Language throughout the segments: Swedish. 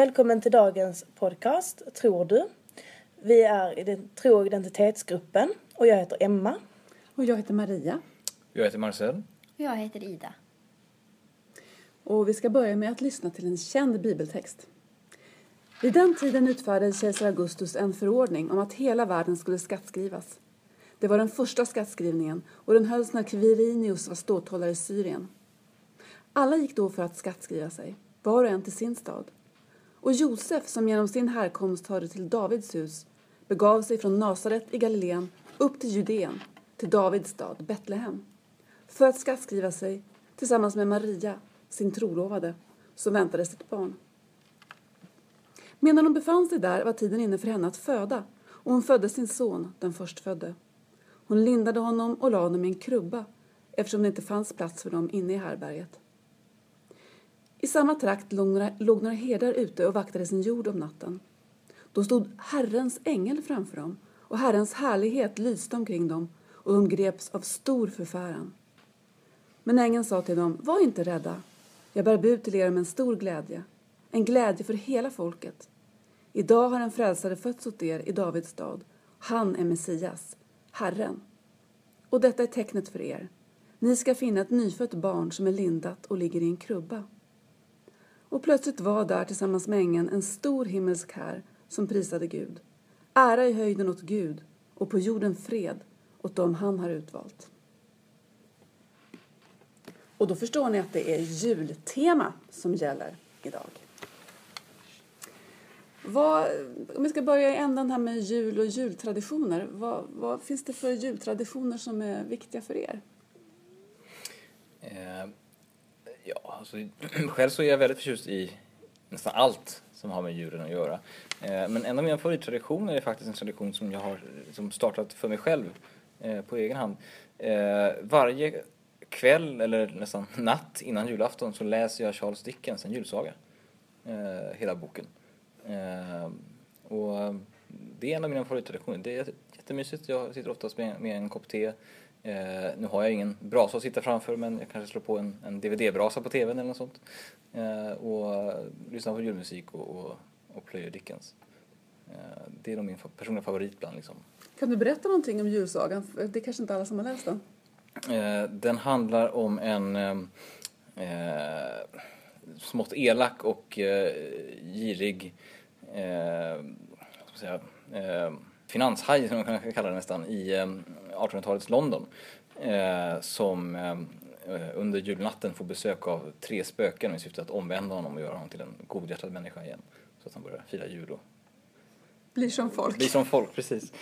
Välkommen till dagens podcast Tror du? Vi är i den tro och identitetsgruppen och jag heter Emma. Och jag heter Maria. Jag heter Marcel. Och jag heter Ida. Och vi ska börja med att lyssna till en känd bibeltext. Vid den tiden utfärdade kejsar Augustus en förordning om att hela världen skulle skattskrivas. Det var den första skattskrivningen och den hölls när Quirinius var ståthållare i Syrien. Alla gick då för att skattskriva sig, var och en till sin stad. Och Josef, som genom sin härkomst hörde till Davids hus, begav sig från Nasaret i Galileen upp till Judeen, till Davids stad, Betlehem, för att skattskriva sig tillsammans med Maria, sin trolovade, som väntade sitt barn. Medan hon befann sig där var tiden inne för henne att föda och hon födde sin son, den förstfödde. Hon lindade honom och lade honom i en krubba eftersom det inte fanns plats för dem inne i härberget. I samma trakt låg några, låg några herdar ute och vaktade sin jord om natten. Då stod Herrens ängel framför dem och Herrens härlighet lyste omkring dem och de greps av stor förfäran. Men ängeln sa till dem, var inte rädda. Jag bär bud till er om en stor glädje, en glädje för hela folket. Idag har en frälsare fötts åt er i Davids stad. Han är Messias, Herren. Och detta är tecknet för er. Ni ska finna ett nyfött barn som är lindat och ligger i en krubba. Och plötsligt var där tillsammans med ängeln en stor himmelsk här som prisade Gud. Ära i höjden åt Gud och på jorden fred åt dem han har utvalt. Och då förstår ni att det är jultema som gäller idag. Vad, om vi ska börja i änden här med jul och jultraditioner. Vad, vad finns det för jultraditioner som är viktiga för er? Eh, Ja, alltså, själv så är jag väldigt förtjust i nästan allt som har med djuren att göra. Eh, men en av mina favorittraditioner är faktiskt en tradition som jag har som startat för mig själv eh, på egen hand. Eh, varje kväll, eller nästan natt innan julafton, så läser jag Charles Dickens en julsaga. Hela boken. Och det är en av mina favorittraditioner. Det är jättemysigt. Jag sitter oftast med en kopp te. Eh, nu har jag ingen brasa att sitta framför men jag kanske slår på en, en DVD-brasa på TVn eller något sånt. Eh, och lyssnar på julmusik och, och, och plöjer Dickens. Eh, det är nog min personliga favorit bland liksom. Kan du berätta någonting om julsagan? Det är kanske inte alla som har läst den. Eh, den handlar om en eh, smått elak och eh, girig eh, säga, eh, finanshaj, som man kan kalla det nästan, i eh, 1800-talets London. Eh, som eh, under julnatten får besök av tre spöken i syfte att omvända honom och göra honom till en godhjärtad människa igen. Så att han börjar fira jul och Blir som folk. blir som folk, precis.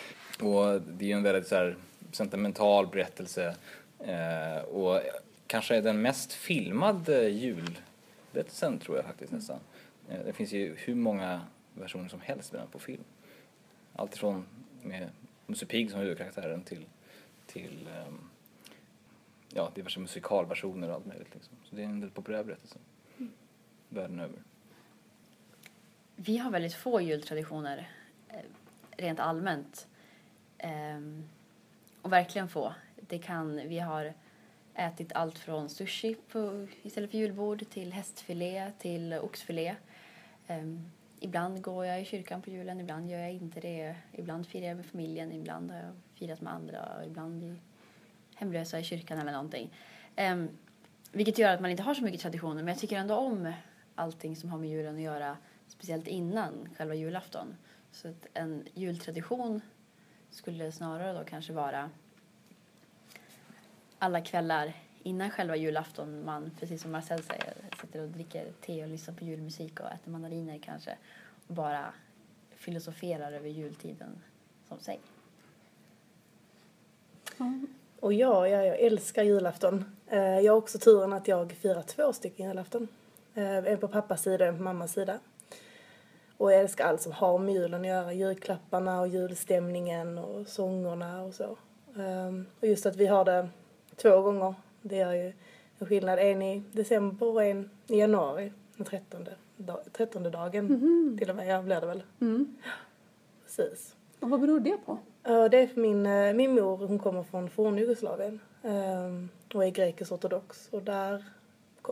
Och det är ju en väldigt så här, sentimental berättelse eh, och kanske den mest filmade julberättelsen tror jag faktiskt nästan. Eh, det finns ju hur många versioner som helst med den på film. Allt ifrån med Musse Pigg som huvudkaraktären till, till ehm, ja, diverse musikalversioner och allt möjligt. Liksom. Så det är en väldigt populär berättelse. Världen över. Vi har väldigt få jultraditioner eh, rent allmänt. Ehm, och verkligen få. Det kan, vi har ätit allt från sushi på, istället för julbord till hästfilé till oxfilé. Ehm, ibland går jag i kyrkan på julen, ibland gör jag inte det. Ibland firar jag med familjen, ibland har jag firat med andra, ibland i hemlösa i kyrkan eller någonting. Um, vilket gör att man inte har så mycket traditioner, men jag tycker ändå om allting som har med julen att göra, speciellt innan själva julafton. Så att en jultradition skulle snarare då kanske vara alla kvällar innan själva julafton man, precis som Marcel säger, sitter och dricker te och lyssnar på julmusik och äter mandariner kanske och bara filosoferar över jultiden som sig. Och ja, ja, jag älskar julafton. Eh, jag har också turen att jag firar två stycken julafton. Eh, en på pappas sida och en på mammas sida. Och jag älskar allt som har med julen att göra. Julklapparna och julstämningen och sångerna och så. Eh, och just att vi har det två gånger. Det gör ju en skillnad. En i december och en i januari. Den trettonde, dag, trettonde dagen till och med. Ja, blir det väl. Mm. Precis. Och vad beror det på? Det är för min, eh, min mor, hon kommer från forna Jugoslavien ehm, och är grekisk ortodox. Och där,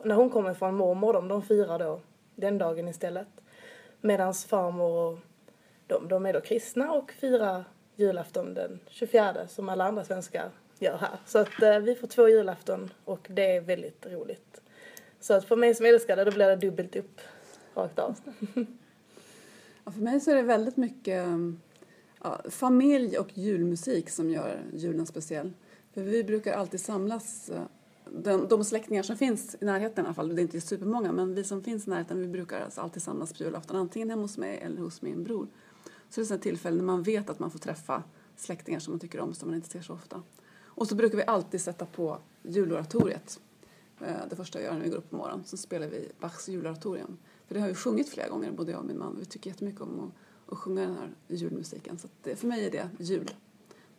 när hon kommer från mormor, de, de firar då den dagen istället. Medan farmor och de, de är då kristna och firar julafton den 24 som alla andra svenskar gör här. Så att eh, vi får två julafton och det är väldigt roligt. Så att för mig som älskar det då blir det dubbelt upp rakt av. Ja, för mig så är det väldigt mycket mm, ja, familj och julmusik som gör julen speciell. För vi brukar alltid samlas, eh, de, de släktingar som finns i närheten i alla fall, det är inte supermånga, men vi som finns i närheten vi brukar alltså alltid samlas på julafton, antingen hemma hos mig eller hos min bror. Så det är ett tillfälle när man vet att man får träffa släktingar som man tycker om som man inte ser så ofta. Och så brukar vi alltid sätta på juloratoriet. Eh, det första jag gör när vi går upp på morgonen. Så spelar vi Bachs juloratorium. För det har vi sjungit flera gånger, både jag och min man. Vi tycker jättemycket om att, att sjunga den här julmusiken. Så det, för mig är det jul.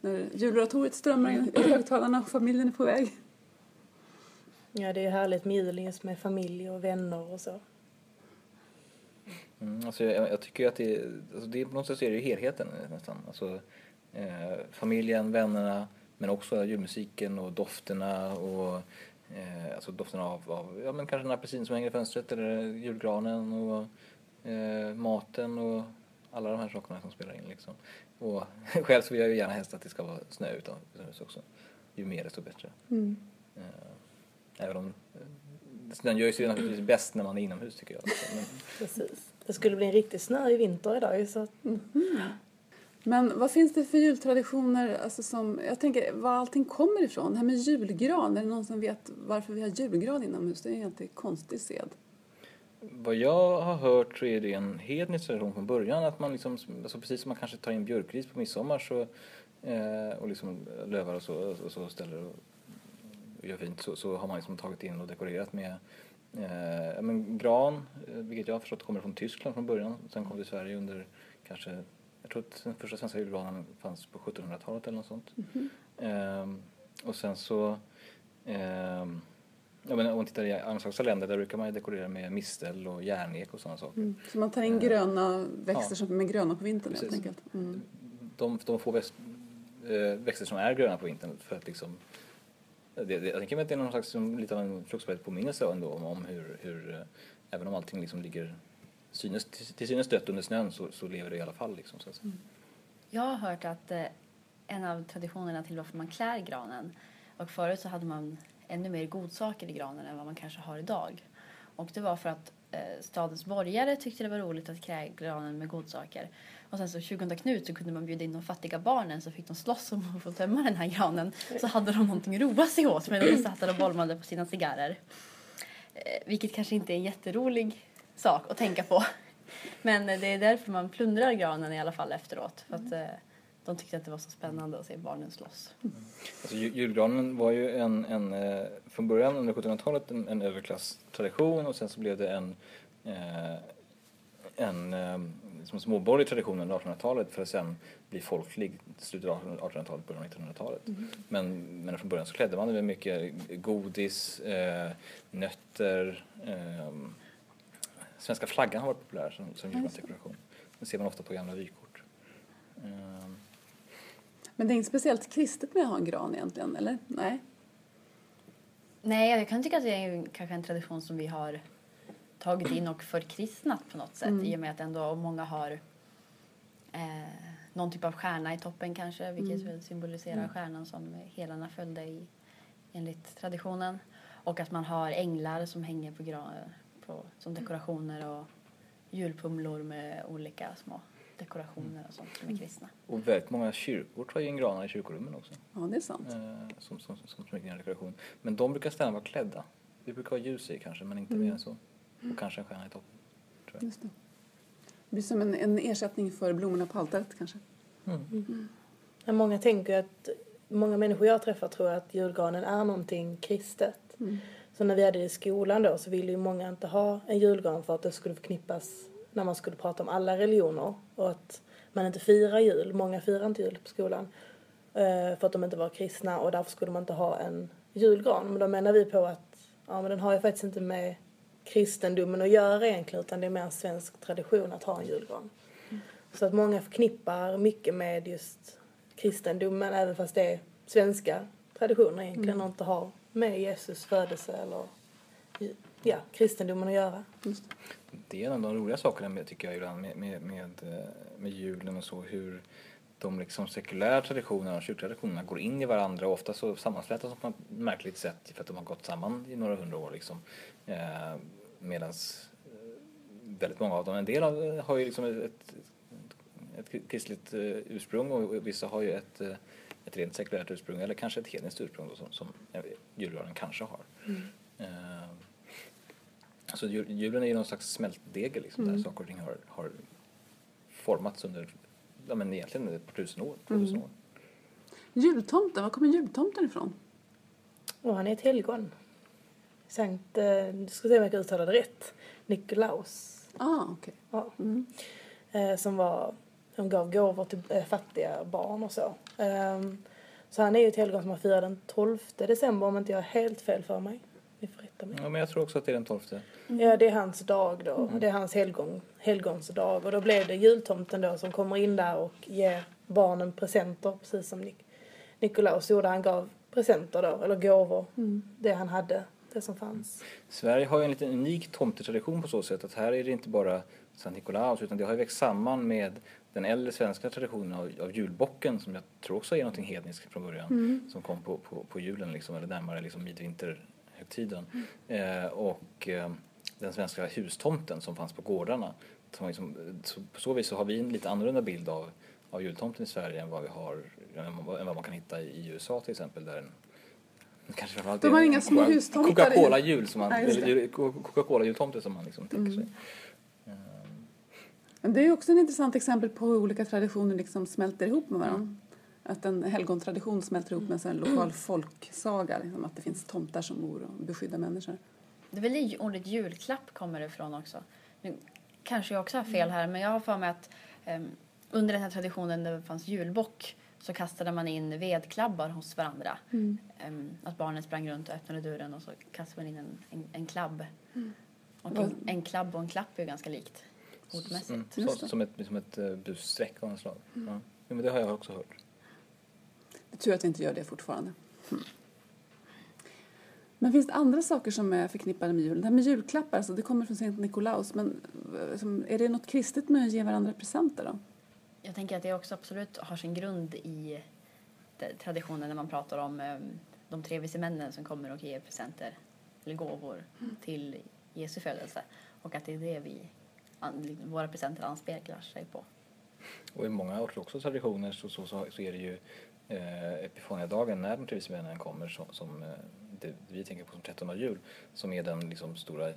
När juloratoriet strömmar in i högtalarna och familjen är på väg. Ja, det är härligt med julen just med familj och vänner och så. Mm, alltså jag, jag tycker att det, alltså det, på något sätt är det ju helheten nästan. Alltså, eh, familjen, vännerna, men också julmusiken och dofterna och eh, alltså dofterna av, av, ja men kanske en apelsin som hänger i fönstret eller julgranen och eh, maten och alla de här sakerna som spelar in liksom. Och själv så vill jag ju gärna helst att det ska vara snö utomhus också. Ju mer desto bättre. Mm. Eh, även om eh, snön gör sig naturligtvis bäst när man är inomhus tycker jag. Men, Precis. Det skulle bli en riktig snö i vinter idag ju, så att men vad finns det för jultraditioner, alltså som, jag tänker var allting kommer ifrån? Det här med julgran, är det någon som vet varför vi har julgran inomhus? Det är en helt konstig sed. Vad jag har hört så är det en hednisk tradition från början att man liksom, alltså precis som man kanske tar in björkris på midsommar så, eh, och liksom lövar och så, och så ställer och gör fint så, så har man liksom tagit in och dekorerat med eh, men gran, eh, vilket jag har förstått kommer från Tyskland från början. Sen kom till Sverige under kanske, jag tror att den första svenska julgranen fanns på 1700-talet eller något sånt. Ehm, och sen så ehm, Ja, men om man tittar i anglosaxiska länder där brukar man ju dekorera med mistel och järnek och sådana saker. Så man tar in gröna växter Ja. som är gröna på vintern helt Precis. enkelt. Mm. De, de få växt, eh, växter som är gröna på vintern för att liksom det, det, jag tänker mig att det är någon slags som, lite av en fruktspädd påminnelse ändå om, om hur, hur eh, även om allting liksom ligger synes, till, till synes dött under snön så, så lever det i alla fall liksom. Så att säga. Mm. Jag har hört att eh, en av traditionerna till varför man klär granen och förut så hade man ännu mer godsaker i granen än vad man kanske har idag. Och det var för att eh, stadens borgare tyckte det var roligt att klä granen med godsaker. Och sen så 20 Knut så kunde man bjuda in de fattiga barnen så fick de slåss om att få tömma den här granen. Så hade de någonting att roa sig åt medan de satt där och bolmade på sina cigarrer. Eh, vilket kanske inte är en jätterolig sak att tänka på. Men det är därför man plundrar granen i alla fall efteråt. För att eh, de tyckte att det var så spännande att se barnen slåss. Alltså, ju- julgranen var ju en, en eh, från början under 1700-talet en, en överklasstradition och sen så blev det en, eh, en eh, som småborgerlig tradition under 1800-talet för att sen bli folklig slutet av 1800-talet, början av 1900-talet. Men, men från början så klädde man det med mycket godis, nötter, svenska flaggan har varit populär som, som julgransdekoration. Det ser man ofta på gamla vykort. Eh, Men det är inte speciellt kristet med att ha en gran egentligen, eller? Nej. Nej, jag kan tycka att det är kanske en tradition som vi har tagit in och förkristnat på något sätt i och med att ändå många har eh, någon typ av stjärna i toppen kanske vilket väl symboliserar stjärnan som helarna följde i enligt traditionen och att man har änglar som hänger på, gra- på som dekorationer och julpumlor med olika små dekorationer och sånt som är kristna. Och väldigt många kyrkor tar ju in granar i kyrkorummen också. Ja, det är sant. Eh, som, som, som smyckning dekoration. Men de brukar sällan vara klädda. Det brukar vara ljus i kanske, men inte mer än så. Och kanske en stjärna i toppen. Tror jag. Just det. Det blir som en, en ersättning för blommorna på altaret kanske. Men många tänker att, många människor jag träffar tror att julgranen är någonting kristet. Så när vi hade det i skolan då så ville ju många inte ha en julgran för att det skulle förknippas när man skulle prata om alla religioner och att man inte firar jul. Många firar inte jul på skolan eh, för att de inte var kristna och därför skulle man inte ha en julgran. Men då menar vi på att ja, men den har ju faktiskt inte med kristendomen att göra egentligen utan det är mer en svensk tradition att ha en julgran. Så att många förknippar mycket med just kristendomen även fast det är svenska traditioner egentligen och inte har med Jesus födelse eller ja, kristendomen att göra. Just det är en av de roliga sakerna med, tycker jag ibland med, med, med, eh, med julen och så hur de liksom sekulära traditionerna och kyrkotraditionerna går in i varandra och ofta så sammanflätas de på ett märkligt sätt för att de har gått samman i några hundra år liksom. Eh, Medan väldigt många av dem, en del av, har ju liksom ett, ett kristligt eh, ursprung och vissa har ju ett, eh, ett rent sekulärt ursprung eller kanske ett hedniskt ursprung då, som, som jullördagen kanske har. Mm. Uh, så julen är ju någon slags smältdegel liksom, mm. där saker och ting har, har formats under ja, men egentligen ett par tusen år. Tusen mm. år. Jultomten, var kommer jultomten ifrån? Oh, han är ett helgon. Sankt, eh, du ska se om jag kan uttala det rätt, Nikolaus. Ah, okay. ja. Mm. Eh, som var, som gav gåvor till eh, fattiga barn och så. Eh, så han är ju ett helgon som har firat den 12 december om inte jag har helt fel för mig. Ni får rätta mig. Ja, men jag tror också att det är den 12. Mm. Ja, det är hans dag då. Mm. Det är hans helgon, helgonsdag. Och då blev det jultomten då som kommer in där och ger barnen presenter, precis som Nik Nikolaus gjorde. Han gav presenter då, eller gåvor, mm. det han hade, det som fanns. Sverige har ju en liten unik tomtetradition på så sätt att här är det inte bara Sankt Nikolaus utan det har ju växt samman med den äldre svenska traditionen av, av julbocken som jag tror också är någonting hedniskt från början mm. som kom på, på, på julen liksom, eller närmare liksom midvinter högtiden. Mm. Eh, och eh, den svenska hustomten som fanns på gårdarna. Som liksom, så på så vis så har vi en lite annorlunda bild av, av jultomten i Sverige än vad vi har än vad man kan hitta i USA till exempel där en Kanske framförallt De har inga små hustomtar Coca-Cola-jul som man, Coca-Cola-jultomte som man liksom tänker sig. Mm. Det är också ett intressant exempel på hur olika traditioner liksom smälter ihop med varandra. Mm att en helgontradition smälter ihop med en lokal folksaga. Liksom, att det finns tomtar som bor och beskyddar människor. Det är väl det ordet julklapp kommer ifrån också. Nu kanske jag också har fel här, men jag har för mig att um, under den här traditionen där det fanns julbock så kastade man in vedklabbar hos varandra. Mm. Um, att barnen sprang runt och öppnade dörren och så kastade man in en, en, en klabb. Mm. Och en, en, klabb och en klapp är ju ganska likt ordmässigt. Mm. Så, som ett, som ett uh, busstreck av något slag. Mm. Ja. men det har jag också hört. Det är tur att vi inte gör det fortfarande. Mm. Men finns det andra saker som är förknippade med julen? Det här med julklappar, alltså, det kommer från Sankt Nikolaus, men är det något kristet med att ge varandra presenter då? Jag tänker att det också absolut har sin grund i traditionen när man pratar om um, de tre vise männen som kommer och ger presenter eller gåvor mm. till Jesu födelse och att det är det vi, våra presenter anspeglar sig på. Och i många ortodoxa traditioner så, så, så, så är det ju eh, Epifania-dagen när de tre vise männen kommer som, som eh, det vi tänker på som 13 jul som är den liksom stora eh,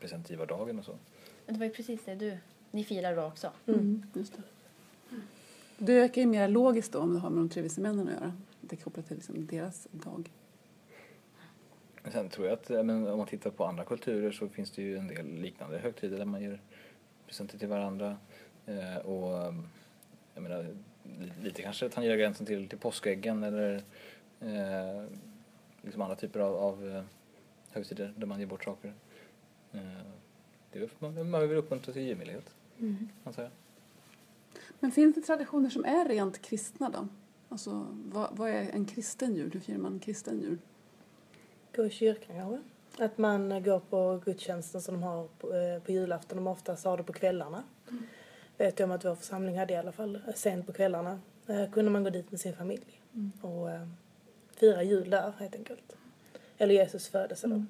presentgivardagen och så. Men det var ju precis det du, ni firar då också. Mm. mm. Just det. Det verkar ju mer logiskt då om det har med de tre vise männen att göra. Det är kopplat till liksom deras dag. Sen tror jag att men om man tittar på andra kulturer så finns det ju en del liknande högtider där man ger presenter till varandra. Eh, och jag menar, lite kanske tangerar gränsen till, till påskäggen eller eh, liksom andra typer av, av eh, högtider där man ger bort saker. Eh, det är, man, man vill uppmuntra till givmildhet, mm. antar jag. Men finns det traditioner som är rent kristna då? Alltså, vad, vad är en kristen jul? Hur firar man en kristen jul? Gå i kyrkan kanske? Att man går på gudstjänsten som de har på, eh, på julafton. De oftast har det på kvällarna. Mm vet jag om att vår församling hade i alla fall eh, sent på kvällarna. Eh, kunde man gå dit med sin familj mm. och eh, fira jul där helt enkelt. Eller Jesus födelse då. Mm.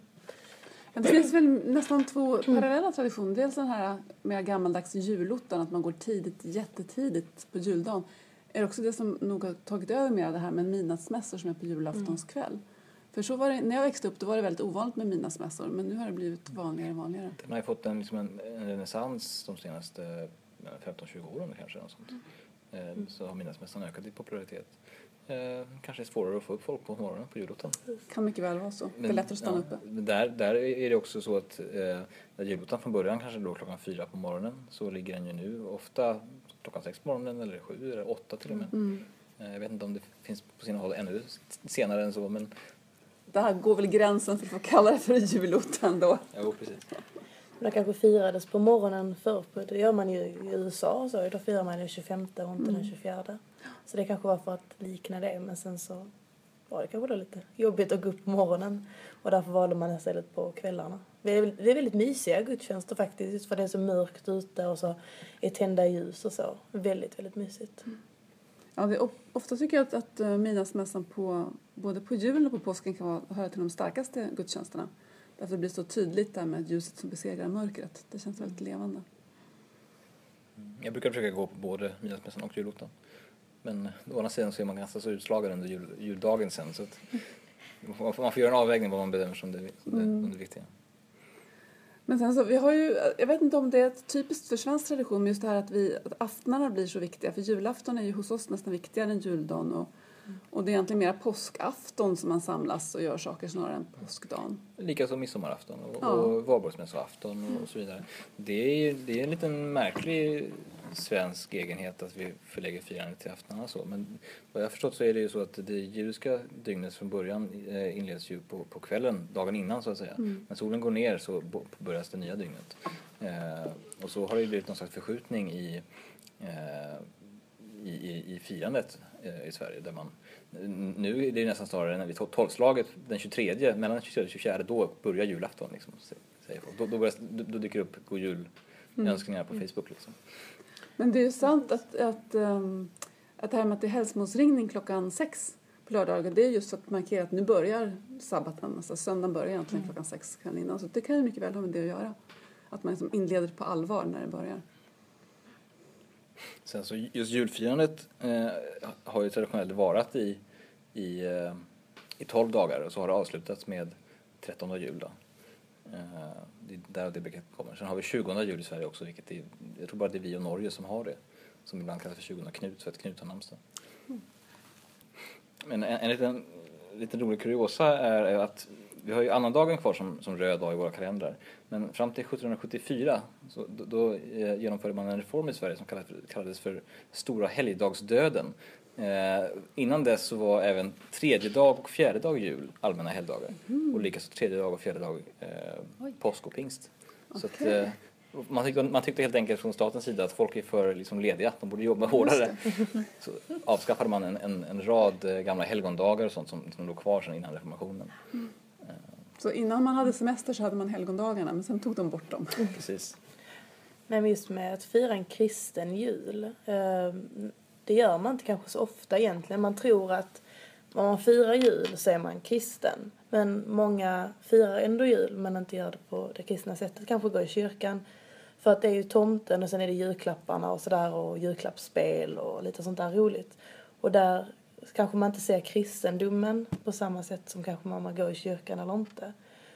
Ja, det finns väl nästan två parallella traditioner. Dels den här mer gammaldags julottan, att man går tidigt, jättetidigt på juldagen. Är det också det som nog har tagit över mer det här med midnattsmässor som är på julaftonskväll? Mm. För så var det, när jag växte upp då var det väldigt ovanligt med midnattsmässor men nu har det blivit vanligare och vanligare. Den har ju fått en, liksom en, en renässans de senaste 15-20 åren kanske. Något sånt. Mm. Så har midnattsmässan ökat i popularitet. Eh, kanske är svårare att få upp folk på morgonen på julottan. Kan mycket väl vara så. det är lättare att stanna ja, uppe. Där, där är det också så att eh, när från början kanske låg klockan fyra på morgonen så ligger den ju nu ofta klockan sex på morgonen eller sju eller åtta till och med. Mm. Eh, jag vet inte om det finns på sina håll ännu senare än så men där går väl gränsen för att få kalla det för julottan då. Jo, precis. Det kanske firades på morgonen förr. Det gör man ju i USA så. Då firar man den 25 och inte mm. den 24. Så det kanske var för att likna det. Men sen så var det kanske då lite jobbigt att gå upp på morgonen. Och därför valde man istället på kvällarna. Det är, det är väldigt mysiga gudstjänster faktiskt, just för det är så mörkt ute och så är tända ljus och så. Väldigt, väldigt mysigt. Ja, det är of- ofta tycker jag att, att eh, midnattsmässan på, både på julen och på påsken kan vara- höra till de starkaste gudstjänsterna. Därför det blir så tydligt där med ljuset som besegrar mörkret. Det känns väldigt levande. Jag brukar försöka gå på både midnattsmässan och julottan. Men å andra sidan så är man ganska så utslagen under jul, juldagen sen så man får, man får göra en avvägning vad man bedömer som det, som det, Mm. som det viktiga. Men sen så, vi har ju, jag vet inte om det är typiskt för svensk tradition, men just det här att, vi, att aftnarna blir så viktiga. För julafton är ju hos oss nästan viktigare än juldagen. Och, och det är egentligen mera påskafton som man samlas och gör saker snarare än påskdagen. Likaså midsommarafton och, Ja. och valborgsmässoafton och så vidare. Det är, det är en liten märklig svensk egenhet att vi förlägger firandet till aftnarna så. Men vad jag har förstått så är det ju så att det judiska dygnet från början eh, inleds ju på, på kvällen, dagen innan så att säga. När solen går ner så påbörjas det nya dygnet. Eh, och så har det ju blivit någon slags förskjutning i, eh, i, i, i firandet eh, i Sverige där man nu är det nästan snarare när vi tolvslaget den 23, mellan den 23 och 24, då börjar julafton liksom, säger folk. Då, då, börjar, då, då dyker det upp god jul önskningar på Facebook liksom. Men det är ju sant att, att, um, att det här med att det är hälsmålsringning klockan sex på lördagar, det är just att markera att nu börjar sabbaten, alltså söndagen börjar egentligen klockan sex kvällen innan. Så det kan ju mycket väl ha med det att göra. Att man liksom inleder på allvar när det börjar. Sen så just julfirandet eh, har ju traditionellt varat i, i, eh, i 12 dagar och så har det avslutats med 13 jul då. Eh, det är där det begreppet kommer. Sen har vi 20 jul i Sverige också, vilket är, jag tror bara det är vi och Norge som har det. Som ibland kallas för 20 Knut, för att Knut har namnsdag. Men en, en liten, liten rolig kuriosa är att vi har ju annandagen kvar som, som röd dag i våra kalendrar. Men fram till 1774 så, då, då eh, genomförde man en reform i Sverige som kallades, kallades för Stora helgdagsdöden. Eh, innan dess så var även tredje dag och fjärde dag jul allmänna helgdagar. Och likaså tredje dag och fjärde dag eh, påsk och pingst. Så att, eh, man, tyckte, man tyckte helt enkelt från statens sida att folk är för liksom, lediga, de borde jobba hårdare. Så avskaffade man en, en, en rad eh, gamla helgondagar och sånt som, som låg kvar sedan innan reformationen. Så innan man hade semester så hade man helgondagarna, men sen tog de bort dem. Precis. Nej, men just med att fira en kristen jul. eh, Det gör man inte kanske så ofta egentligen. Man tror att om man firar jul så är man kristen. Men många firar ändå jul men inte gör det på det kristna sättet. Kanske går i kyrkan. För att det är ju tomten och sen är det julklapparna och sådär och julklappsspel och lite sånt där roligt. Och där kanske man inte ser kristendomen på samma sätt som kanske man går i kyrkan eller inte.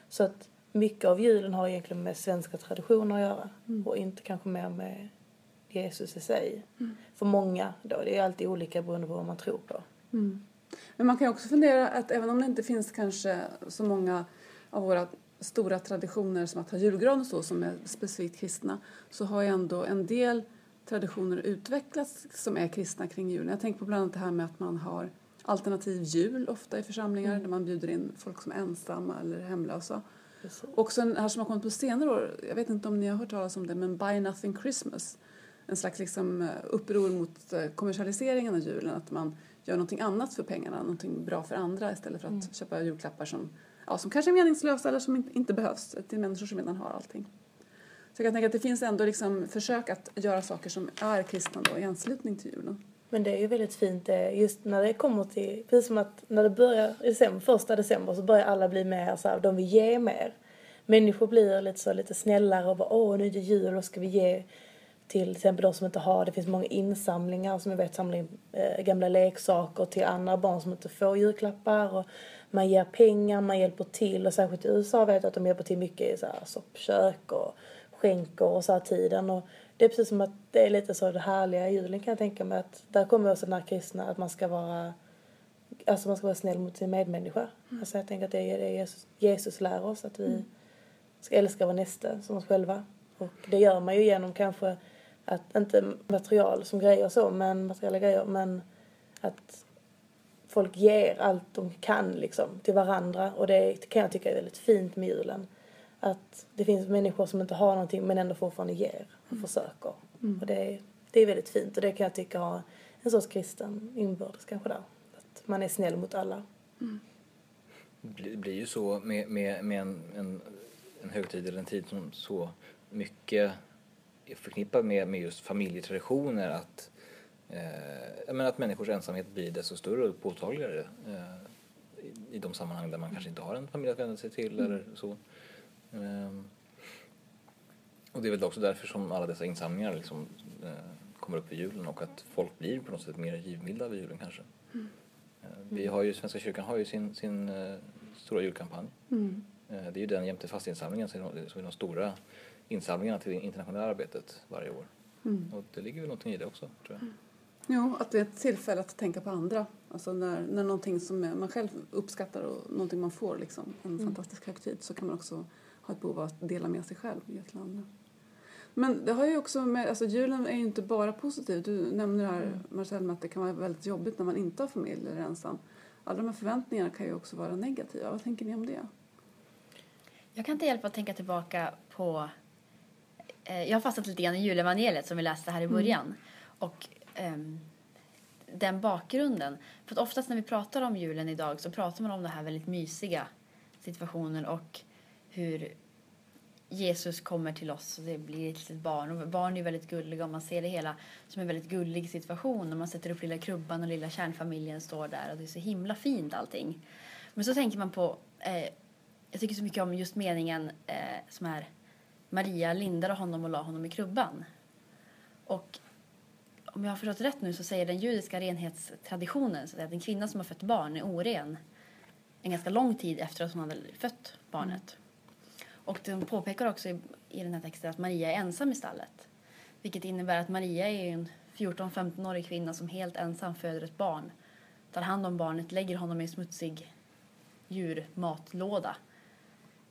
Så att mycket av julen har egentligen med svenska traditioner att göra och inte kanske mer med Jesus i sig. För många då, det är alltid olika beroende på vad man tror på. Men man kan också fundera att även om det inte finns kanske så många av våra stora traditioner som att ha julgran och så som är specifikt kristna så har ju ändå en del traditioner utvecklats som är kristna kring julen. Jag tänker på bland annat det här med att man har alternativ jul ofta i församlingar där man bjuder in folk som är ensamma eller hemlösa. Precis. Också en här som har kommit på senare år, jag vet inte om ni har hört talas om det, men Buy Nothing Christmas. En slags liksom eh, uppror mot eh, kommersialiseringen av julen, att man gör någonting annat för pengarna, någonting bra för andra istället för att köpa julklappar som, ja, som kanske är meningslösa eller som inte, inte behövs till människor som redan har allting. För jag tänker att det finns ändå liksom försök att göra saker som är kristna då i anslutning till julen. Men det är ju väldigt fint eh, just när det kommer till, precis som att när det börjar i december, första december så börjar alla bli mer så här, de vill ge mer. Människor blir lite så lite snällare och bara åh nu är det jul och ska vi ge till exempel de som inte har, det finns många insamlingar som jag vet samlar in eh, gamla leksaker till andra barn som inte får julklappar och man ger pengar, man hjälper till och särskilt i USA vet jag att de hjälper till mycket i så här soppkök och skänker och så här tiden och det är precis som att det är lite så det härliga i julen kan jag tänka mig att där kommer också den här kristna att man ska vara alltså man ska vara snäll mot sin medmänniska. Alltså jag tänker att det är det Jesus, Jesus lär oss att vi ska älska vår nästa som oss själva. Och det gör man ju genom kanske att, inte material som grejer och så, men materiella grejer, men att folk ger allt de kan liksom till varandra och det kan jag tycka är väldigt fint med julen. Att det finns människor som inte har någonting men ändå fortfarande ger och försöker. Och det är, det är väldigt fint och det kan jag tycka har en sorts kristen inbördes kanske där. Att man är snäll mot alla. Det blir- blir ju så med, med, med en, en en högtid eller en tid som så mycket är förknippad med, med just familjetraditioner att, eh, menar att människors ensamhet blir desto större och påtagligare eh, i, i de sammanhang där man kanske inte har en familj att vända sig till eller så. Eh, och det är väl också därför som alla dessa insamlingar liksom, eh, kommer upp vid julen och att folk blir på något sätt mer givmilda vid julen kanske. Eh, Vi har ju, Svenska kyrkan har ju sin, sin eh, stora julkampanj. Mm. Eh, Det är ju den jämte fastinsamlingen som är de- stora insamlingarna till det internationella arbetet varje år. Mm. Och det ligger väl någonting i det också, tror jag. Jo, att det är ett tillfälle att tänka på andra. Alltså när, när någonting som man själv uppskattar och någonting man får, liksom, en fantastisk högtid, så kan man också ha ett behov av att dela med sig själv till andra. Men det har ju också med, alltså julen är ju inte bara positiv. Du nämner här, Marcel, med att det kan vara väldigt jobbigt när man inte har familj eller är ensam. Alla de här förväntningarna kan ju också vara negativa. Vad tänker ni om det? Jag kan inte hjälpa att tänka tillbaka på... Eh, jag har fastnat lite grann i julevangeliet som vi läste här i början. Och ehm, den bakgrunden. För att oftast när vi pratar om julen idag så pratar man om den här väldigt mysiga situationen och hur Jesus kommer till oss och det blir ett litet barn. Och barn är ju väldigt gulliga och man ser det hela som en väldigt gullig situation. Och man sätter upp lilla krubban och lilla kärnfamiljen står där och det är så himla fint allting. Men så tänker man på eh, jag tycker så mycket om just meningen eh, som är Maria lindade honom och la honom i krubban. Och om jag har förstått rätt nu så säger den judiska renhetstraditionen så att en kvinna som har fött barn är oren en ganska lång tid efter att hon hade fött barnet. Och de påpekar också i, i den här texten att Maria är ensam i stallet. Vilket innebär att Maria är en 14-15-årig kvinna som helt ensam föder ett barn. Tar hand om barnet, lägger honom i en smutsig djurmatlåda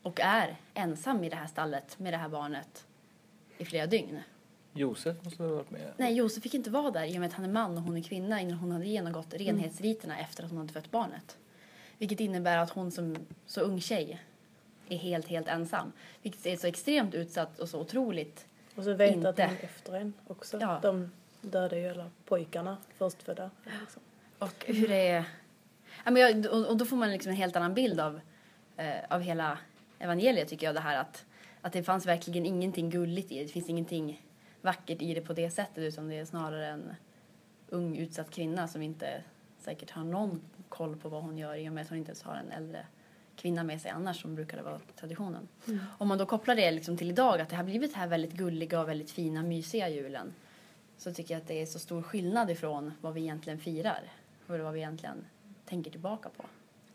och är ensam i det här stallet med det här barnet i flera dygn. Josef måste väl ha varit med? Nej, Josef fick inte vara där i och med att han är man och hon är kvinna innan hon hade genomgått renhetsriterna efter att hon hade fött barnet. Vilket innebär att hon som så ung tjej är helt, helt ensam. Vilket är så extremt utsatt och så otroligt. Och så vet Inte. att de är efter en också. Ja. De dödar ju alla pojkarna, förstfödda. Liksom. Och hur det är... Ja, men jag, och, och då får man liksom en helt annan bild av, eh, av hela evangeliet tycker jag. Det här att, att det fanns verkligen ingenting gulligt i det. Det finns ingenting vackert i det på det sättet utan det är snarare en ung utsatt kvinna som inte säkert har någon koll på vad hon gör i och med att hon inte ens har en äldre kvinna med sig annars som brukade vara traditionen. Om man då kopplar det liksom till idag att det har blivit här väldigt gulliga och väldigt fina mysiga julen så tycker jag att det är så stor skillnad ifrån vad vi egentligen firar och vad vi egentligen tänker tillbaka på.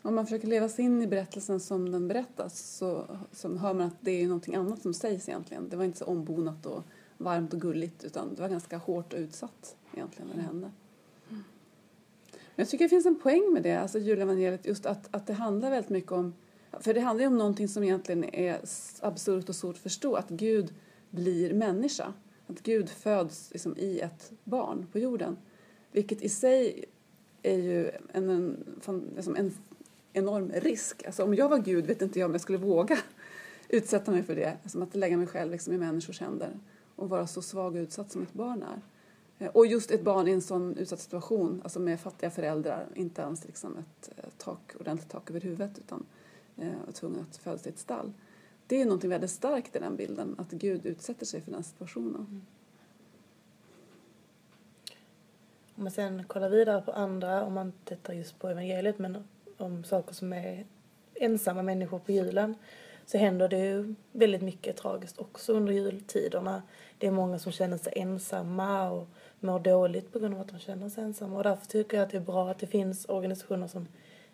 Om man försöker leva sig in i berättelsen som den berättas så, så hör man att det är någonting annat som sägs egentligen. Det var inte så ombonat och varmt och gulligt utan det var ganska hårt och utsatt egentligen när det hände. Men jag tycker det finns en poäng med det, alltså julevangeliet, just att, att det handlar väldigt mycket om för det handlar ju om någonting som egentligen är absurt och svårt att förstå, att Gud blir människa. Att Gud föds liksom i ett barn på jorden. Vilket i sig är ju en, en, liksom en enorm risk. Alltså om jag var Gud vet inte jag om jag skulle våga utsätta mig för det. Som att lägga mig själv liksom i människors händer och vara så svag och utsatt som ett barn är. Eh, och just ett barn i en sån utsatt situation, alltså med fattiga föräldrar, inte ens liksom ett eh, tak, ordentligt tak över huvudet utan eh, var tvungen att födas i ett stall. Det är någonting väldigt starkt i den bilden, att Gud utsätter sig för den situationen. Mm. Om man sen kollar vidare på andra, om man tittar just på evangeliet, men om saker som är ensamma människor på julen, så händer det ju väldigt mycket tragiskt också under jultiderna. Det är många som känner sig ensamma och mår dåligt på grund av att de känner sig ensamma. Och därför tycker jag att det är bra att det finns organisationer som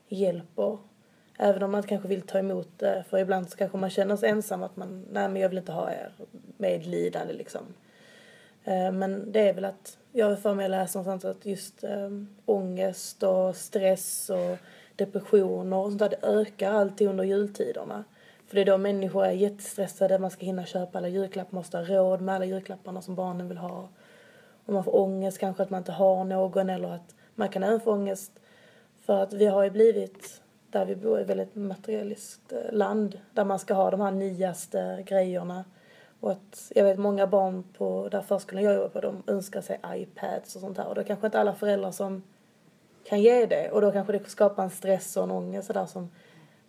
hjälper. Även om man kanske vill ta emot det, för ibland så kanske man känner sig ensam, att man, nej men jag vill inte ha er medlidande liksom. Eh, men det är väl att jag har för mig att läsa någonstans att just um, ångest och stress och depressioner och sånt där, det ökar alltid under jultiderna. För det är då människor är jättestressade, man ska hinna köpa alla julklappar, man måste ha råd med alla julklapparna som barnen vill ha om man får ångest kanske att man inte har någon eller att man kan även få ångest för att vi har ju blivit, där vi bor, ett väldigt materialistiskt eh, land där man ska ha de här nyaste grejerna. Och att jag vet många barn på där förskolan jag jobbar på, de önskar sig iPads och sånt här. Och då kanske inte alla föräldrar som kan ge det. Och då kanske det skapar en stress och en ångest sådär som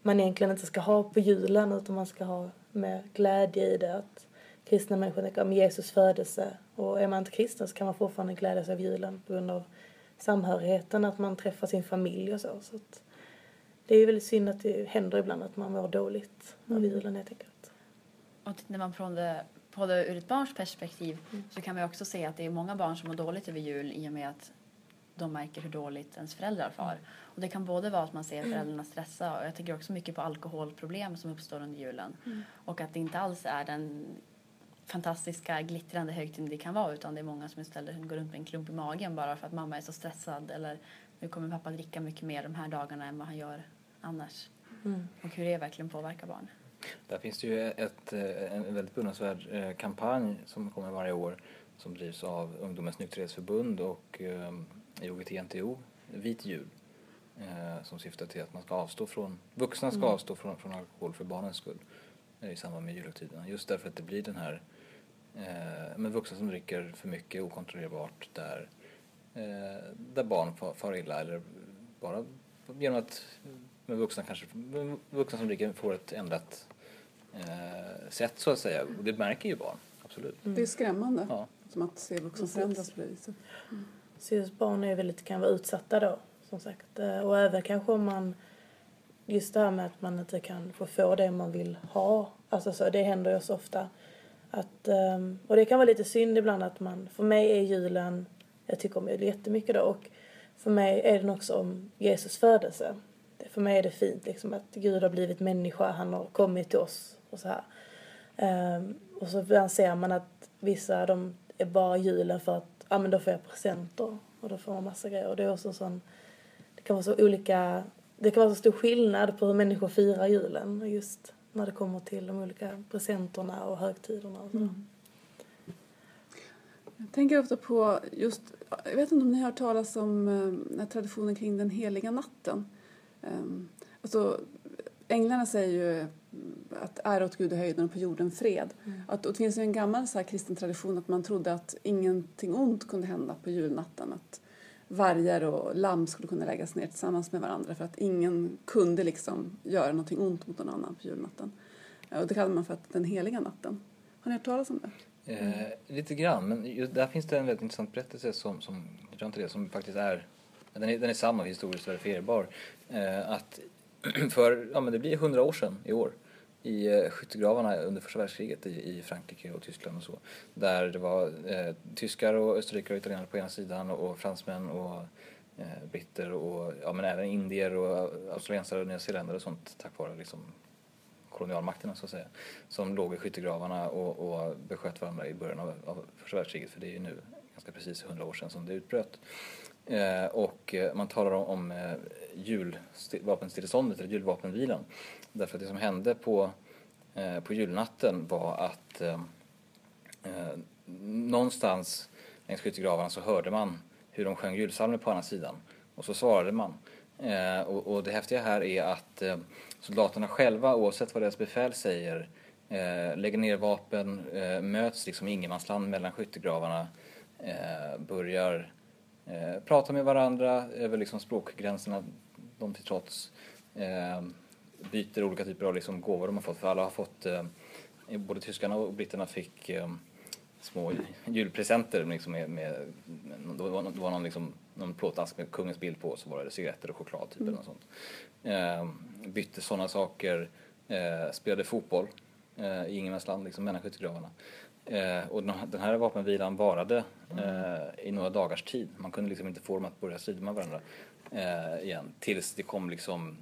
man egentligen inte ska ha på julen utan man ska ha med glädje i det. Att kristna människor tänker om Jesus födelse och är man inte kristen så kan man fortfarande glädjas av julen på grund av samhörigheten, att man träffar sin familj och så. så det är ju väldigt synd att det händer ibland att man mår dåligt av julen helt enkelt. Och när man från det, på det ur ett barns perspektiv så kan man också se att det är många barn som mår dåligt över jul i och med att de märker hur dåligt ens föräldrar far. Och det kan både vara att man ser föräldrarna stressa och jag tänker också mycket på alkoholproblem som uppstår under julen. Och att det inte alls är den fantastiska glittrande högtiden det kan vara utan det är många som istället går runt med en klump i magen bara för att mamma är så stressad eller nu kommer pappa dricka mycket mer de här dagarna än vad han gör annars. Och hur det verkligen påverkar barn. Där finns det ju ett, eh, en väldigt beundransvärd eh, kampanj som kommer varje år som drivs av Ungdomens nykterhetsförbund och eh, IOGT-NTO, Vit jul, eh, som syftar till att man ska avstå från, vuxna ska avstå från, från alkohol för barnens skull eh, i samband med julhögtiderna. Just därför att det blir den här eh, med vuxna som dricker för mycket okontrollerbart där, eh, där barn far, far illa eller bara genom att med vuxna kanske, med vuxna som dricker får ett ändrat eh, sätt så att säga. Och det märker ju barn, absolut. Det är skrämmande. Ja. Som att se vuxna förändras på det viset. Så just barn är väldigt, kan vara utsatta då, som sagt. Och även kanske om man, just det här med att man inte kan få få det man vill ha. Alltså så, det händer ju så ofta. Att, ehm, och det kan vara lite synd ibland att man, för mig är julen, jag tycker om jul jättemycket då och för mig är den också om Jesus födelse. Det- För mig är det fint liksom att Gud har blivit människa, han har kommit till oss och så här. Ehm, och så ibland ser man att vissa de är bara julen för att ja men då får jag presenter och då får man massa grejer. Och det är också en sån, det kan vara så olika, det kan vara så stor skillnad på hur människor firar julen just när det kommer till de olika presenterna och högtiderna och så. Jag tänker ofta på just, jag vet inte om ni har hört talas om eh, traditionen kring den heliga natten. Um, alltså, änglarna säger ju mm, att ära åt Gud i höjden och på jorden fred. Att, och det finns ju en gammal så här, kristen tradition att man trodde att ingenting ont kunde hända på julnatten. Att vargar och lamm skulle kunna läggas ner tillsammans med varandra för att ingen kunde liksom göra någonting ont mot någon annan på julnatten. Eh, och det kallar man för att den heliga natten. Har ni hört talas om det? Eh, lite grann, men just där finns det en väldigt intressant berättelse som, som jag tror inte det, som faktiskt är, den är, den är samma och historiskt verifierbar. Eh, att för, ja men det blir hundra år sedan i år, i eh, skyttegravarna under första världskriget i, i Frankrike och Tyskland och så, där det var eh, tyskar och österrikare och italienare på ena sidan och, och fransmän och eh, britter och ja men även indier och eh, australiensare och nyzeeländare och sånt tack vare liksom kolonialmakterna så att säga, som låg i skyttegravarna och, och besköt varandra i början av, av första världskriget, för det är ju nu ganska precis 100 år sedan som det utbröt. Eh, och eh, man talar om, om eh, julvapenstilleståndet, eller julvapenvilan, därför att det som hände på, eh, på julnatten var att eh, eh, någonstans längs skyttegravarna så hörde man hur de sjöng julpsalmer på andra sidan och så svarade man. Eh, och, och det häftiga här är att eh, soldaterna själva, oavsett vad deras befäl säger, eh, lägger ner vapen, eh, möts liksom i ingenmansland mellan skyttegravarna, eh, börjar eh, prata med varandra över liksom språkgränserna, de till trots, eh, byter olika typer av liksom gåvor de har fått, för alla har fått, eh, både tyskarna och britterna fick eh, små julpresenter liksom med, med, med det var, det var någon, liksom, någon plåtask med kungens bild på och så var det cigaretter och choklad typ eller något sånt. Eh, bytte sådana saker, eh, spelade fotboll eh, i ingenmansland liksom mellan skyttegravarna. Eh, och den här- den här vapenvilan varade eh, i några dagars tid. Man kunde liksom inte få dem att börja strida med varandra eh, igen tills det kom liksom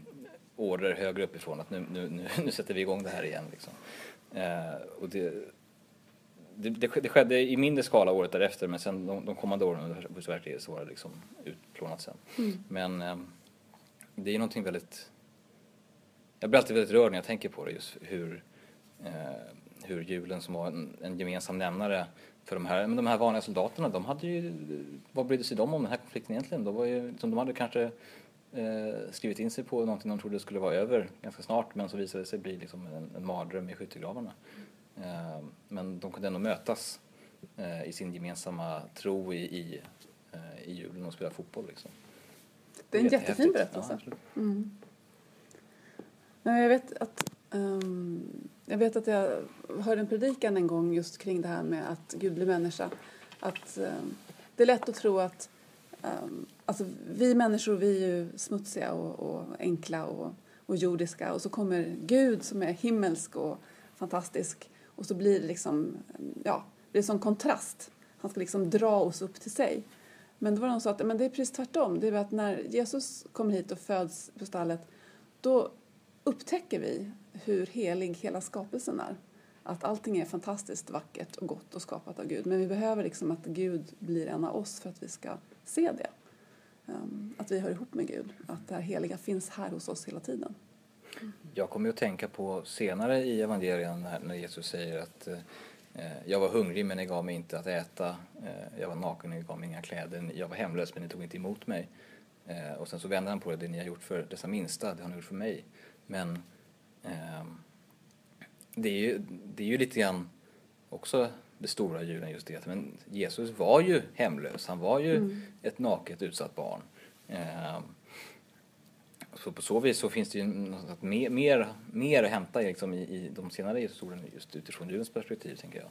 order högre uppifrån att nu, nu, nu, nu sätter vi igång det här igen. Liksom. Eh, och det, det, det, sk- det skedde i mindre skala året därefter men sen de, de kommande åren under världskriget så var det liksom utplånat sen. Men eh, det är någonting väldigt... Jag blir alltid väldigt rörd när jag tänker på det just hur, eh, hur julen som var en, en gemensam nämnare för de här, men de här vanliga soldaterna, de hade ju, vad brydde sig de om den här konflikten egentligen? De, var ju, som de hade kanske eh, skrivit in sig på någonting de trodde skulle vara över ganska snart men så visade det sig bli liksom en, en mardröm i skyttegravarna. Eh, men de kunde ändå mötas eh, i sin gemensamma tro i, i, eh, i julen och spela fotboll. Liksom. Det är en jättefin berättelse. Ja. Nej, Jag vet att ehm, Jag vet att jag hörde en predikan en gång just kring det här med att Gud blir människa. Att eh, det är lätt att tro att um, alltså, vi människor vi är ju smutsiga och, och enkla och, och jordiska och så kommer Gud som är himmelsk och fantastisk och så blir det liksom, ja, det är som kontrast. Han ska liksom dra oss upp till sig. Men då var de sa att men det är precis tvärtom. Det är att när Jesus kommer hit och föds på stallet då upptäcker vi hur helig hela skapelsen är. Att allting är fantastiskt vackert och gott och skapat av Gud. Men vi behöver liksom att Gud blir en av oss för att vi ska se det. Ehm, att vi hör ihop med Gud. Att det här heliga finns här hos oss hela tiden. Jag kommer att tänka på senare i evangelien när Jesus säger att eh, jag var hungrig men ni gav mig inte att äta. Eh, jag var naken men ni gav mig inga kläder. Jag var hemlös men ni tog inte emot mig. Eh, och sen så vänder han på det, det ni har gjort för dessa minsta, det har ni gjort för mig. Men ehm, det, är ju, det är ju lite grann också det stora julen just det. Men Jesus var ju hemlös, han var ju mm. ett naket utsatt barn. Eh, så på så vis så finns det ju något mer, mer, mer att hämta liksom i, i de senare Jesusorden just utifrån julens perspektiv tänker jag.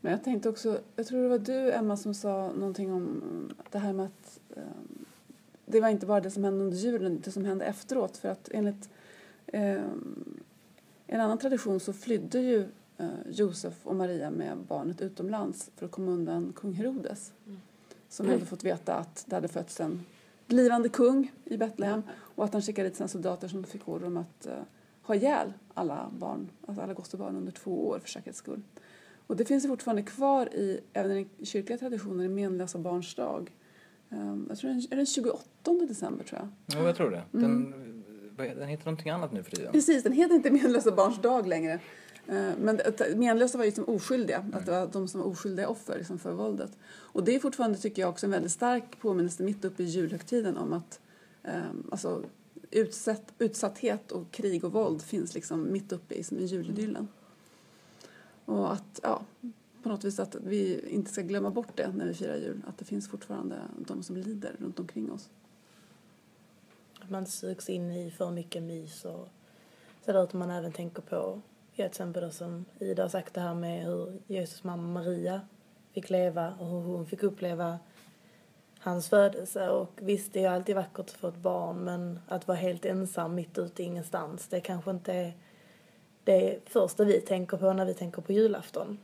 Men jag tänkte också, jag tror det var du Emma som sa någonting om det här med att um, det var inte bara det som hände under julen, det som hände efteråt. För att enligt eh, en annan tradition så flydde ju Josef och Maria med barnet utomlands för att komma undan kung Herodes. Mm. Som hade fått veta att det hade fötts en blivande kung i Betlehem och att han skickade dit sina soldater som fick order om att eh, ha ihjäl alla barn, alltså alla gostebarn under två år för säkerhets skull. Och det finns fortfarande kvar i, även i den kyrkliga traditionen, i menlösa barns dag. Um, jag tror den, är den 28 december tror jag. Ja, jag tror det. Den, mm. den heter någonting annat nu för tiden. Precis, den heter inte menlösa barns dag längre. Eh, men menlösa var ju liksom oskyldiga, mm. att det var de som var oskyldiga offer liksom, för våldet. Och det är fortfarande, tycker jag, också en väldigt stark påminnelse mitt uppe i julhögtiden om att um, alltså, utsatt, utsatthet och krig och våld finns liksom mitt uppe i, i julidyllen. Och att, ja, på något vis att vi inte ska glömma bort det när vi firar jul. Att det finns fortfarande de som lider runt omkring oss. Att man sugs in i för mycket mys och sådär utan man även tänker på, till exempel som Ida har sagt det här med hur Jesus mamma Maria fick leva och hur hon fick uppleva hans födelse. Och visst, det är alltid vackert att få ett barn men att vara helt ensam mitt ute i ingenstans, det kanske inte är det första vi tänker på när vi tänker på julafton.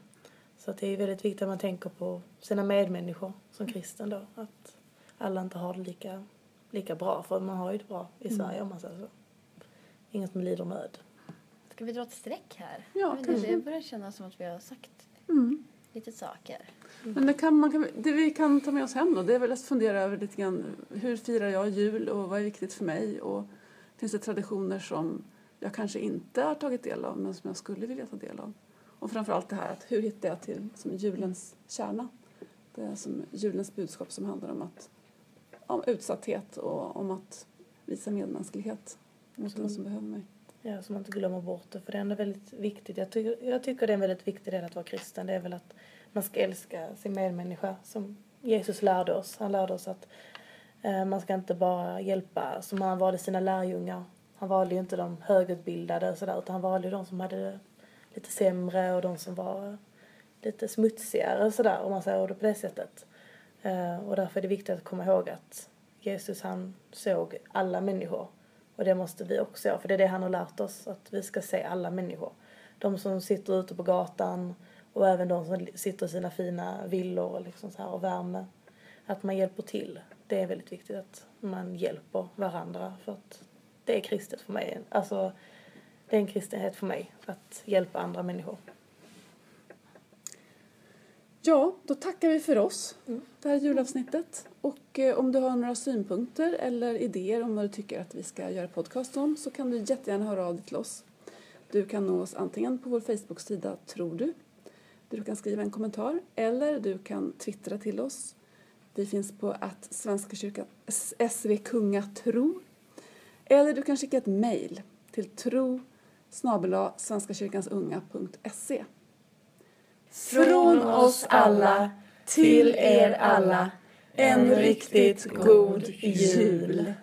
Så det är väldigt viktigt att man tänker på sina medmänniskor som kristen då. Att alla inte har det lika, lika bra, för man har ju det bra i mm. Sverige om man säger så. Ingen som lider nöd. Ska vi dra ett streck här? Ja, kanske. Det börjar kännas som att vi har sagt mm. lite saker. Mm. Men det, kan, man kan, det vi kan ta med oss hem då, det är väl att fundera över lite grann hur firar jag jul och vad är viktigt för mig och finns det traditioner som jag kanske inte har tagit del av men som jag skulle vilja ta del av. Och framförallt det här att hur hittar jag till som julens kärna? Det är som julens budskap som handlar om, att, om utsatthet och om att visa medmänsklighet mot den som behöver mig. Ja, så man inte glömmer bort det. För det är ändå väldigt viktigt. Jag ty jag tycker det är en väldigt viktig del att vara kristen. Det är väl att man ska älska sin medmänniska som Jesus lärde oss. Han lärde oss att eh, man ska inte bara hjälpa som han valde sina lärjungar. Han valde ju inte de högutbildade och sådär utan han valde ju de som hade lite sämre och de som var lite smutsigare och sådär om man säger det på det sättet. Eh, och därför är det viktigt att komma ihåg att Jesus han såg alla människor och det måste vi också göra för det är det han har lärt oss att vi ska se alla människor. De som sitter ute på gatan och även de som sitter i sina fina villor och liksom så här och värme. Att man hjälper till. Det är väldigt viktigt att man hjälper varandra för att det är kristet för mig. Alltså det är en kristenhet för mig, att hjälpa andra människor. Ja, då tackar vi för oss, mm. det här julavsnittet. Och eh, om du har några synpunkter eller idéer om vad du tycker att vi ska göra podcast om så kan du jättegärna höra av dig till oss. Du kan nå oss antingen på vår Facebook-sida Tror du, där du kan skriva en kommentar, eller du kan twittra till oss. Vi finns på att Svenska kyrkan, SV Kungatro. Eller du kan skicka ett mejl till tro snabela svenskakyrkansunga.se. Från oss alla till er alla en riktigt god jul.